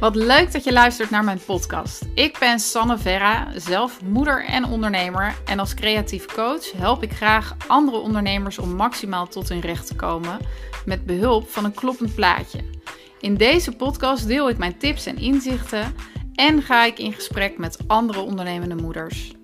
Wat leuk dat je luistert naar mijn podcast. Ik ben Sanne Verra, zelf moeder en ondernemer. En als creatief coach help ik graag andere ondernemers om maximaal tot hun recht te komen met behulp van een kloppend plaatje. In deze podcast deel ik mijn tips en inzichten en ga ik in gesprek met andere ondernemende moeders.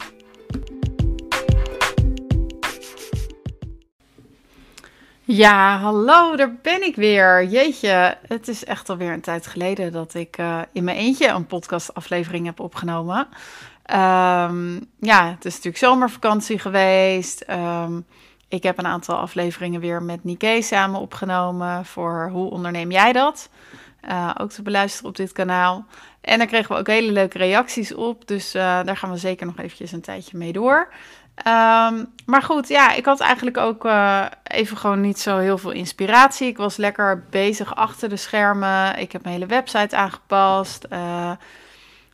Ja, hallo, daar ben ik weer. Jeetje, het is echt alweer een tijd geleden dat ik uh, in mijn eentje een podcastaflevering heb opgenomen. Um, ja, het is natuurlijk zomervakantie geweest. Um, ik heb een aantal afleveringen weer met Nike samen opgenomen voor Hoe onderneem jij dat? Uh, ook te beluisteren op dit kanaal. En daar kregen we ook hele leuke reacties op. Dus uh, daar gaan we zeker nog eventjes een tijdje mee door. Um, maar goed, ja, ik had eigenlijk ook uh, even gewoon niet zo heel veel inspiratie. Ik was lekker bezig achter de schermen. Ik heb mijn hele website aangepast. Uh,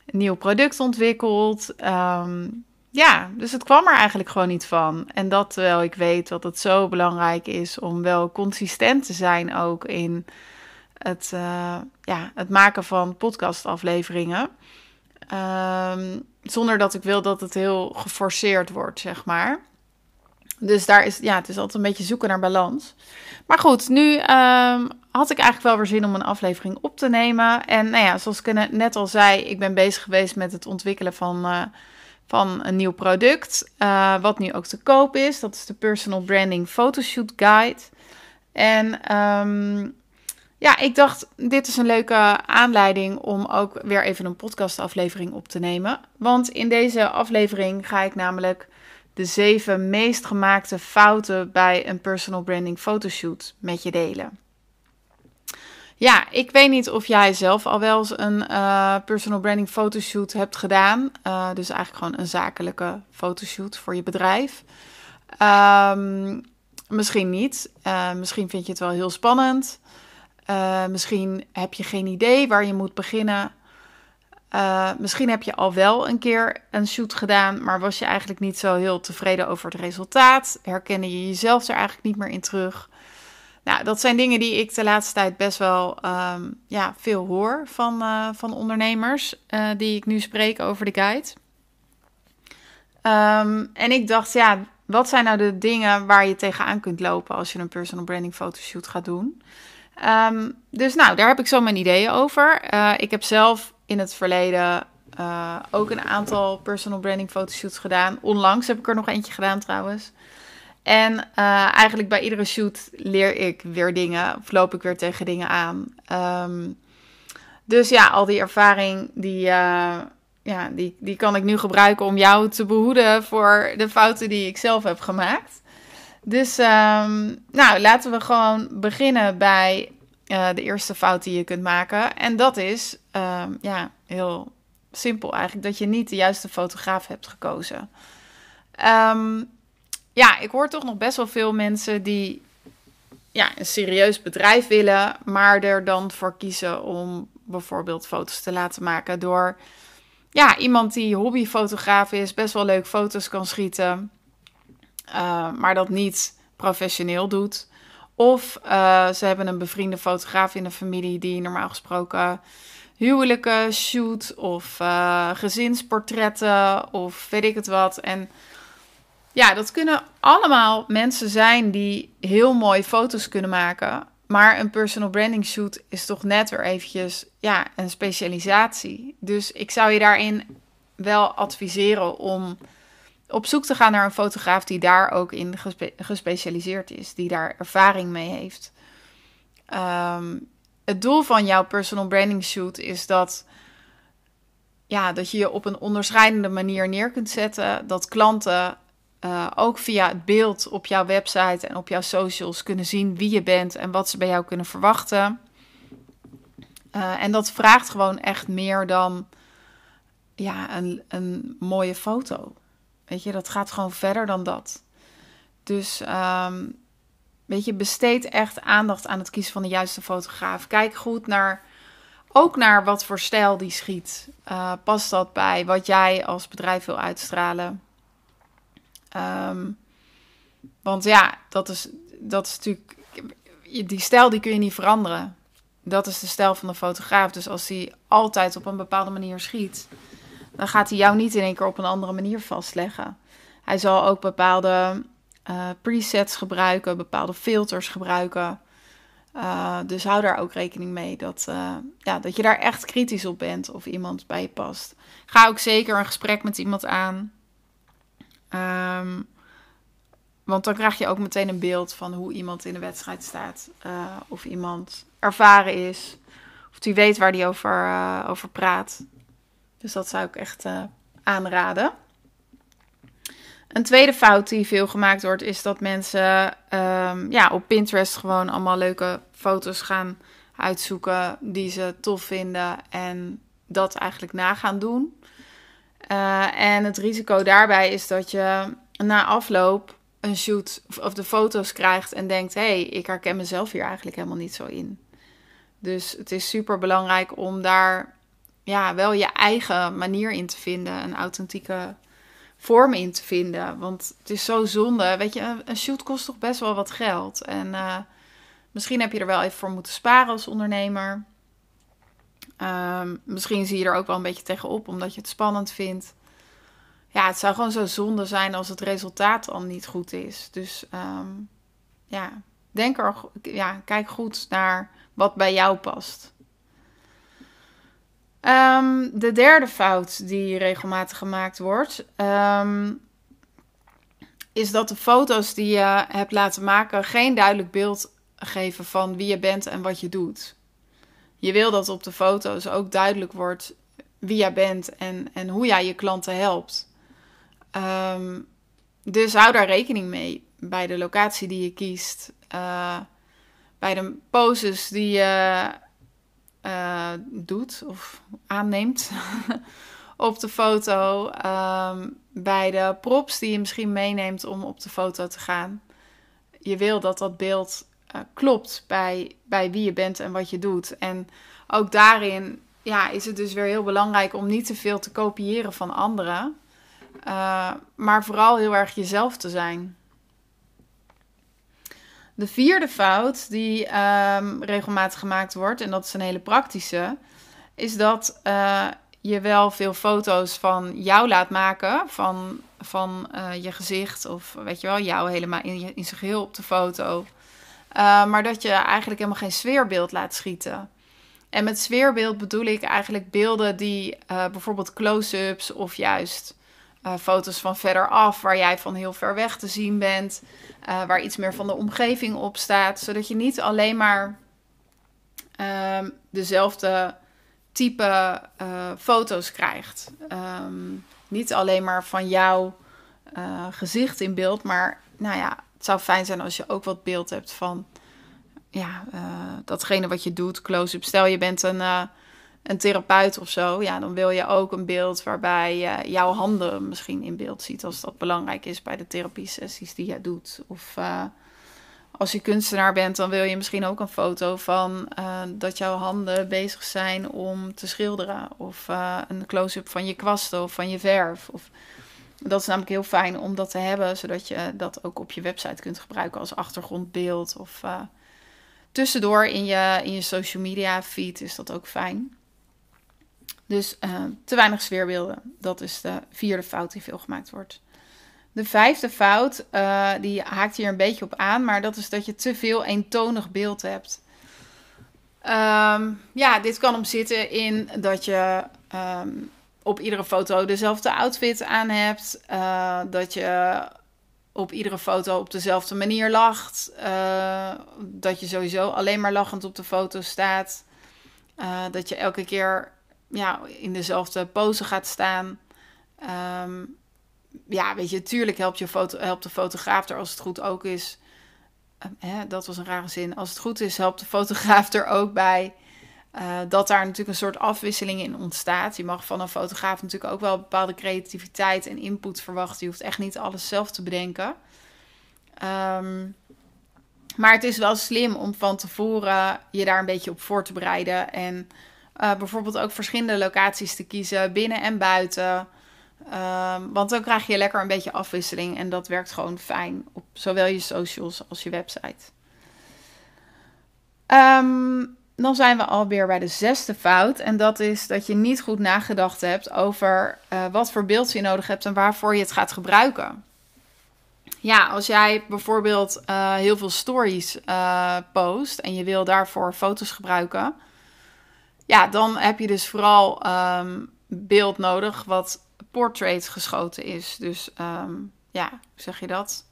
een nieuw product ontwikkeld. Um, ja, dus het kwam er eigenlijk gewoon niet van. En dat terwijl ik weet dat het zo belangrijk is om wel consistent te zijn ook in het, uh, ja, het maken van podcastafleveringen. Um, zonder dat ik wil dat het heel geforceerd wordt, zeg maar. Dus daar is, ja, het is altijd een beetje zoeken naar balans. Maar goed, nu um, had ik eigenlijk wel weer zin om een aflevering op te nemen. En nou ja, zoals ik net al zei, ik ben bezig geweest met het ontwikkelen van, uh, van een nieuw product. Uh, wat nu ook te koop is. Dat is de Personal Branding Photoshoot Guide. En um, ja, ik dacht, dit is een leuke aanleiding om ook weer even een podcastaflevering op te nemen. Want in deze aflevering ga ik namelijk de zeven meest gemaakte fouten bij een personal branding fotoshoot met je delen. Ja, ik weet niet of jij zelf al wel eens een uh, personal branding fotoshoot hebt gedaan. Uh, dus eigenlijk gewoon een zakelijke fotoshoot voor je bedrijf. Um, misschien niet. Uh, misschien vind je het wel heel spannend. Uh, misschien heb je geen idee waar je moet beginnen. Uh, misschien heb je al wel een keer een shoot gedaan, maar was je eigenlijk niet zo heel tevreden over het resultaat. Herkende je jezelf er eigenlijk niet meer in terug. Nou, dat zijn dingen die ik de laatste tijd best wel um, ja, veel hoor van, uh, van ondernemers die ik nu spreek over de guide. Um, en ik dacht, ja, wat zijn nou de dingen waar je tegenaan kunt lopen als je een personal branding fotoshoot gaat doen? Um, dus nou, daar heb ik zo mijn ideeën over. Uh, ik heb zelf in het verleden uh, ook een aantal personal branding fotoshoots gedaan. Onlangs heb ik er nog eentje gedaan trouwens. En uh, eigenlijk bij iedere shoot leer ik weer dingen, of loop ik weer tegen dingen aan. Um, dus ja, al die ervaring, die, ja, die, die kan ik nu gebruiken om jou te behoeden voor de fouten die ik zelf heb gemaakt. Dus um, nou, laten we gewoon beginnen bij uh, de eerste fout die je kunt maken. En dat is um, ja, heel simpel eigenlijk, dat je niet de juiste fotograaf hebt gekozen. Um, ja, ik hoor toch nog best wel veel mensen die ja, een serieus bedrijf willen, maar er dan voor kiezen om bijvoorbeeld foto's te laten maken door ja, iemand die hobbyfotograaf is, best wel leuk foto's kan schieten uh, maar dat niet professioneel doet. Of uh, ze hebben een bevriende fotograaf in de familie die normaal gesproken huwelijken shoot of uh, gezinsportretten of weet ik het wat. En ja, dat kunnen allemaal mensen zijn die heel mooi foto's kunnen maken. Maar een personal branding shoot is toch net weer eventjes ja, een specialisatie. Dus ik zou je daarin wel adviseren om op zoek te gaan naar een fotograaf die daar ook in gespe gespecialiseerd is, die daar ervaring mee heeft. Um, het doel van jouw personal branding shoot is dat, ja, dat je je op een onderscheidende manier neer kunt zetten, dat klanten uh, ook via het beeld op jouw website en op jouw socials kunnen zien wie je bent en wat ze bij jou kunnen verwachten. Uh, en dat vraagt gewoon echt meer dan ja, een, een mooie foto. Weet je, dat gaat gewoon verder dan dat. Dus, um, weet je, besteed echt aandacht aan het kiezen van de juiste fotograaf. Kijk goed naar, ook naar wat voor stijl die schiet. Uh, past dat bij wat jij als bedrijf wil uitstralen? Um, want ja, dat is, dat is natuurlijk, die stijl die kun je niet veranderen. dat is de stijl van de fotograaf. Dus als hij altijd op een bepaalde manier schiet, dan gaat hij jou niet in één keer op een andere manier vastleggen. Hij zal ook bepaalde uh, presets gebruiken, bepaalde filters gebruiken. Uh, dus hou daar ook rekening mee dat, uh, ja, dat je daar echt kritisch op bent of iemand bij je past. Ga ook zeker een gesprek met iemand aan. Um, want dan krijg je ook meteen een beeld van hoe iemand in de wedstrijd staat. Of iemand ervaren is. Of die weet waar die over, over praat. Dus dat zou ik echt uh, aanraden. Een tweede fout die veel gemaakt wordt, is dat mensen um, ja, op Pinterest gewoon allemaal leuke foto's gaan uitzoeken die ze tof vinden en dat eigenlijk na gaan doen. en het risico daarbij is dat je na afloop een shoot of de foto's krijgt en denkt: hé, hey, ik herken mezelf hier eigenlijk helemaal niet zo in. Dus het is super belangrijk om daar ja, wel je eigen manier in te vinden, een authentieke vorm in te vinden. Want het is zo zonde. Weet je, een shoot kost toch best wel wat geld. En uh, misschien heb je er wel even voor moeten sparen als ondernemer. Um, misschien zie je er ook wel een beetje tegenop omdat je het spannend vindt ja, het zou gewoon zo zonde zijn als het resultaat dan niet goed is. Dus um, ja, denk er, ja, kijk goed naar wat bij jou past. Um, de derde fout die regelmatig gemaakt wordt, um, is dat de foto's die je hebt laten maken geen duidelijk beeld geven van wie je bent en wat je doet. Je wil dat op de foto's ook duidelijk wordt wie jij bent en, en hoe jij je klanten helpt. Um, dus hou daar rekening mee bij de locatie die je kiest, uh, bij de poses die je uh, doet of aanneemt op de foto, um, bij de props die je misschien meeneemt om op de foto te gaan. Je wil dat dat beeld uh, klopt bij, bij wie je bent en wat je doet. En ook daarin ja, is het dus weer heel belangrijk om niet te veel te kopiëren van anderen. Uh, maar vooral heel erg jezelf te zijn. De vierde fout die um, regelmatig gemaakt wordt, en dat is een hele praktische, is dat uh, je wel veel foto's van jou laat maken, van, van uh, je gezicht of weet je wel, jou helemaal in, in zijn op de foto. maar dat je eigenlijk helemaal geen sfeerbeeld laat schieten. En met sfeerbeeld bedoel ik eigenlijk beelden die bijvoorbeeld close-ups of juist uh, foto's van verderaf, waar jij van heel ver weg te zien bent, uh, waar iets meer van de omgeving op staat, zodat je niet alleen maar uh, dezelfde type uh, foto's krijgt. Um, niet alleen maar van jouw gezicht in beeld, maar nou ja, het zou fijn zijn als je ook wat beeld hebt van ja, datgene wat je doet, close-up. Stel je bent een een therapeut of zo, ja, dan wil je ook een beeld waarbij je jouw handen misschien in beeld ziet, als dat belangrijk is bij de therapie-sessies die je doet. Of uh, als je kunstenaar bent, dan wil je misschien ook een foto van uh, dat jouw handen bezig zijn om te schilderen. Of uh, een close-up van je kwasten of van je verf. Of, dat is namelijk heel fijn om dat te hebben, zodat je dat ook op je website kunt gebruiken als achtergrondbeeld. Of tussendoor in je, in je social media feed is dat ook fijn. Dus uh, te weinig sfeerbeelden. Dat is de vierde fout die veel gemaakt wordt. De vijfde fout, uh, die haakt hier een beetje op aan, maar dat is dat je te veel eentonig beeld hebt. Um, ja, dit kan om zitten in dat je um, op iedere foto dezelfde outfit aan hebt. Uh, dat je op iedere foto op dezelfde manier lacht. dat je sowieso alleen maar lachend op de foto staat. dat je elke keer ja, in dezelfde pose gaat staan. Um, ja, weet je, tuurlijk helpt, je foto, helpt de fotograaf er als het goed ook is. Uh, hè, dat was een rare zin. Als het goed is, helpt de fotograaf er ook bij. Uh, dat daar natuurlijk een soort afwisseling in ontstaat. Je mag van een fotograaf natuurlijk ook wel bepaalde creativiteit en input verwachten. Je hoeft echt niet alles zelf te bedenken. Um, maar het is wel slim om van tevoren je daar een beetje op voor te bereiden. En uh, bijvoorbeeld ook verschillende locaties te kiezen, binnen en buiten. Um, want dan krijg je lekker een beetje afwisseling en dat werkt gewoon fijn op zowel je socials als je website. Um, dan zijn we alweer bij de zesde fout. En dat is dat je niet goed nagedacht hebt over uh, wat voor beeld je nodig hebt en waarvoor je het gaat gebruiken. Ja, als jij bijvoorbeeld uh, heel veel stories post en je wil daarvoor foto's gebruiken, ja, dan heb je dus vooral um, beeld nodig wat portrait geschoten is. Dus um, ja, hoe zeg je dat?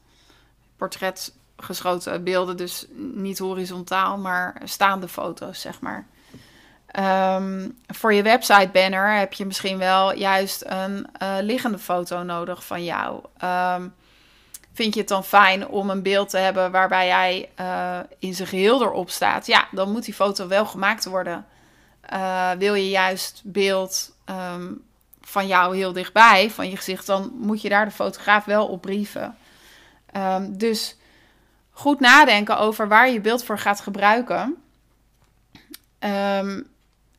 Portret geschoten beelden, dus niet horizontaal, maar staande foto's, zeg maar. Um, voor je website banner heb je misschien wel juist een uh, liggende foto nodig van jou. Vind je het dan fijn om een beeld te hebben waarbij jij uh, in zijn geheel erop staat? Ja, dan moet die foto wel gemaakt worden. Uh, wil je juist beeld um, van jou heel dichtbij, van je gezicht, dan moet je daar de fotograaf wel op brieven. dus goed nadenken over waar je beeld voor gaat gebruiken. Um,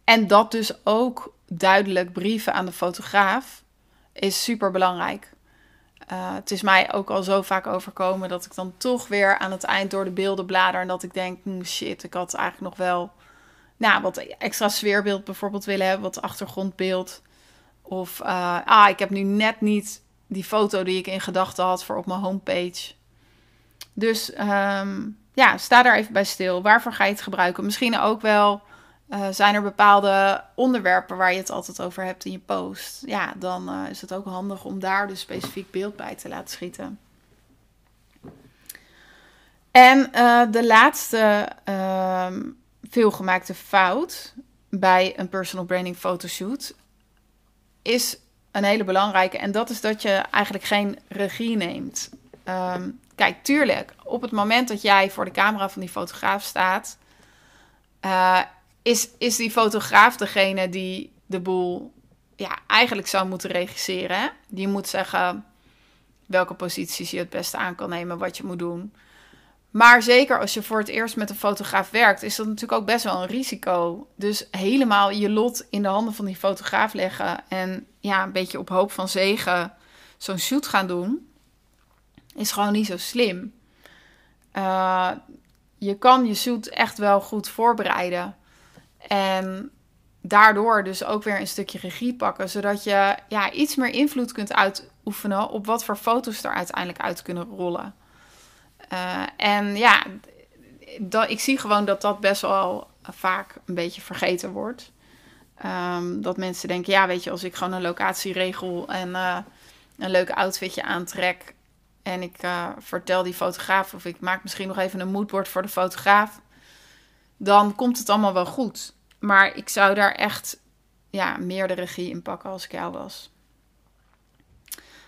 en dat dus ook duidelijk brieven aan de fotograaf is super belangrijk. Uh, het is mij ook al zo vaak overkomen dat ik dan toch weer aan het eind door de beelden blader en dat ik denk, hm, shit, ik had eigenlijk nog wel nou, wat extra sfeerbeeld bijvoorbeeld willen hebben, wat achtergrondbeeld. Of, uh, ah, ik heb nu net niet die foto die ik in gedachten had voor op mijn homepage. Dus um, ja, sta daar even bij stil. Waarvoor ga je het gebruiken? Misschien ook wel uh, zijn er bepaalde onderwerpen waar je het altijd over hebt in je post. Ja, dan uh, is het ook handig om daar dus specifiek beeld bij te laten schieten. En de laatste ehm, veelgemaakte fout bij een personal branding fotoshoot is een hele belangrijke. En dat is dat je eigenlijk geen regie neemt. Um, Kijk, tuurlijk, op het moment dat jij voor de camera van die fotograaf staat, uh, is, is die fotograaf degene die de boel ja, eigenlijk zou moeten regisseren. Die moet zeggen welke posities je het beste aan kan nemen, wat je moet doen. Maar zeker als je voor het eerst met een fotograaf werkt, is dat natuurlijk ook best wel een risico. Dus helemaal je lot in de handen van die fotograaf leggen en ja, een beetje op hoop van zegen zo'n shoot gaan doen is gewoon niet zo slim. Uh, je kan je zoet echt wel goed voorbereiden. En daardoor dus ook weer een stukje regie pakken. Zodat je ja, iets meer invloed kunt uitoefenen op wat voor foto's er uiteindelijk uit kunnen rollen. Uh, en ja, ik zie gewoon dat dat best wel vaak een beetje vergeten wordt. Um, dat mensen denken, ja, weet je, als ik gewoon een locatie regel en uh, een leuk outfitje aantrek, en ik uh, vertel die fotograaf, of ik maak misschien nog even een moodboard voor de fotograaf. Dan komt het allemaal wel goed. Maar ik zou daar echt ja, meer de regie in pakken als ik jou was.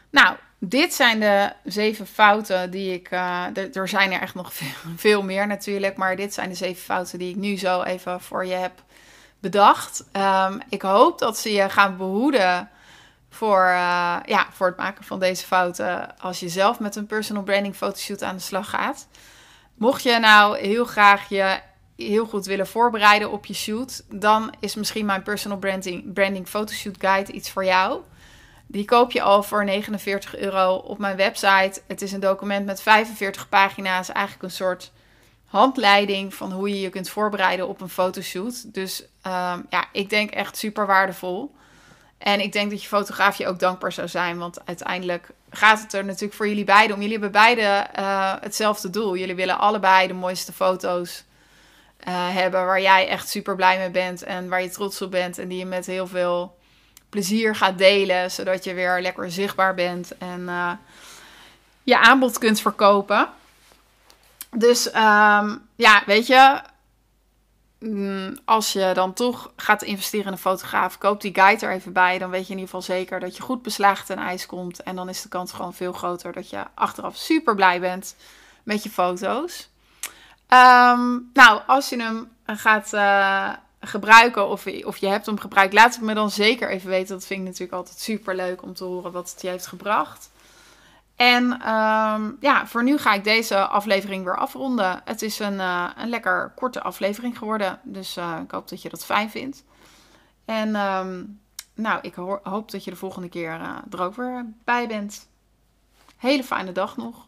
Nou, dit zijn de zeven fouten die ik. Uh, er zijn er echt nog veel, veel, meer natuurlijk. Maar dit zijn de zeven fouten die ik nu zo even voor je heb bedacht. Um, ik hoop dat ze je gaan behoeden voor, uh, ja, voor het maken van deze fouten als je zelf met een personal branding fotoshoot aan de slag gaat. Mocht je nou heel graag je heel goed willen voorbereiden op je shoot, dan is misschien mijn personal branding, branding photoshoot guide iets voor jou. Die koop je al voor 49 euro op mijn website. Het is een document met 45 pagina's, eigenlijk een soort handleiding van hoe je je kunt voorbereiden op een fotoshoot. Dus um, ja, ik denk echt super waardevol. En ik denk dat je fotograaf je ook dankbaar zou zijn. Want uiteindelijk gaat het er natuurlijk voor jullie beiden om. Jullie hebben beide uh, hetzelfde doel. Jullie willen allebei de mooiste foto's uh, hebben. Waar jij echt super blij mee bent. En waar je trots op bent. En die je met heel veel plezier gaat delen. Zodat je weer lekker zichtbaar bent. En uh, je aanbod kunt verkopen. Dus um, ja, weet je Mm, als je dan toch gaat investeren in een fotograaf, koop die guide er even bij. Dan weet je in ieder geval zeker dat je goed beslagen ten ijs komt. En dan is de kans gewoon veel groter dat je achteraf super blij bent met je foto's. Um, nou, als je hem gaat uh, gebruiken of, of je hebt hem gebruikt, laat het me dan zeker even weten. Dat vind ik natuurlijk altijd super leuk om te horen wat het je heeft gebracht. En um, ja, voor nu ga ik deze aflevering weer afronden. Het is een, uh, een lekker korte aflevering geworden. Dus uh, ik hoop dat je dat fijn vindt. En um, nou, ik hoop dat je de volgende keer uh, er ook weer bij bent. Hele fijne dag nog.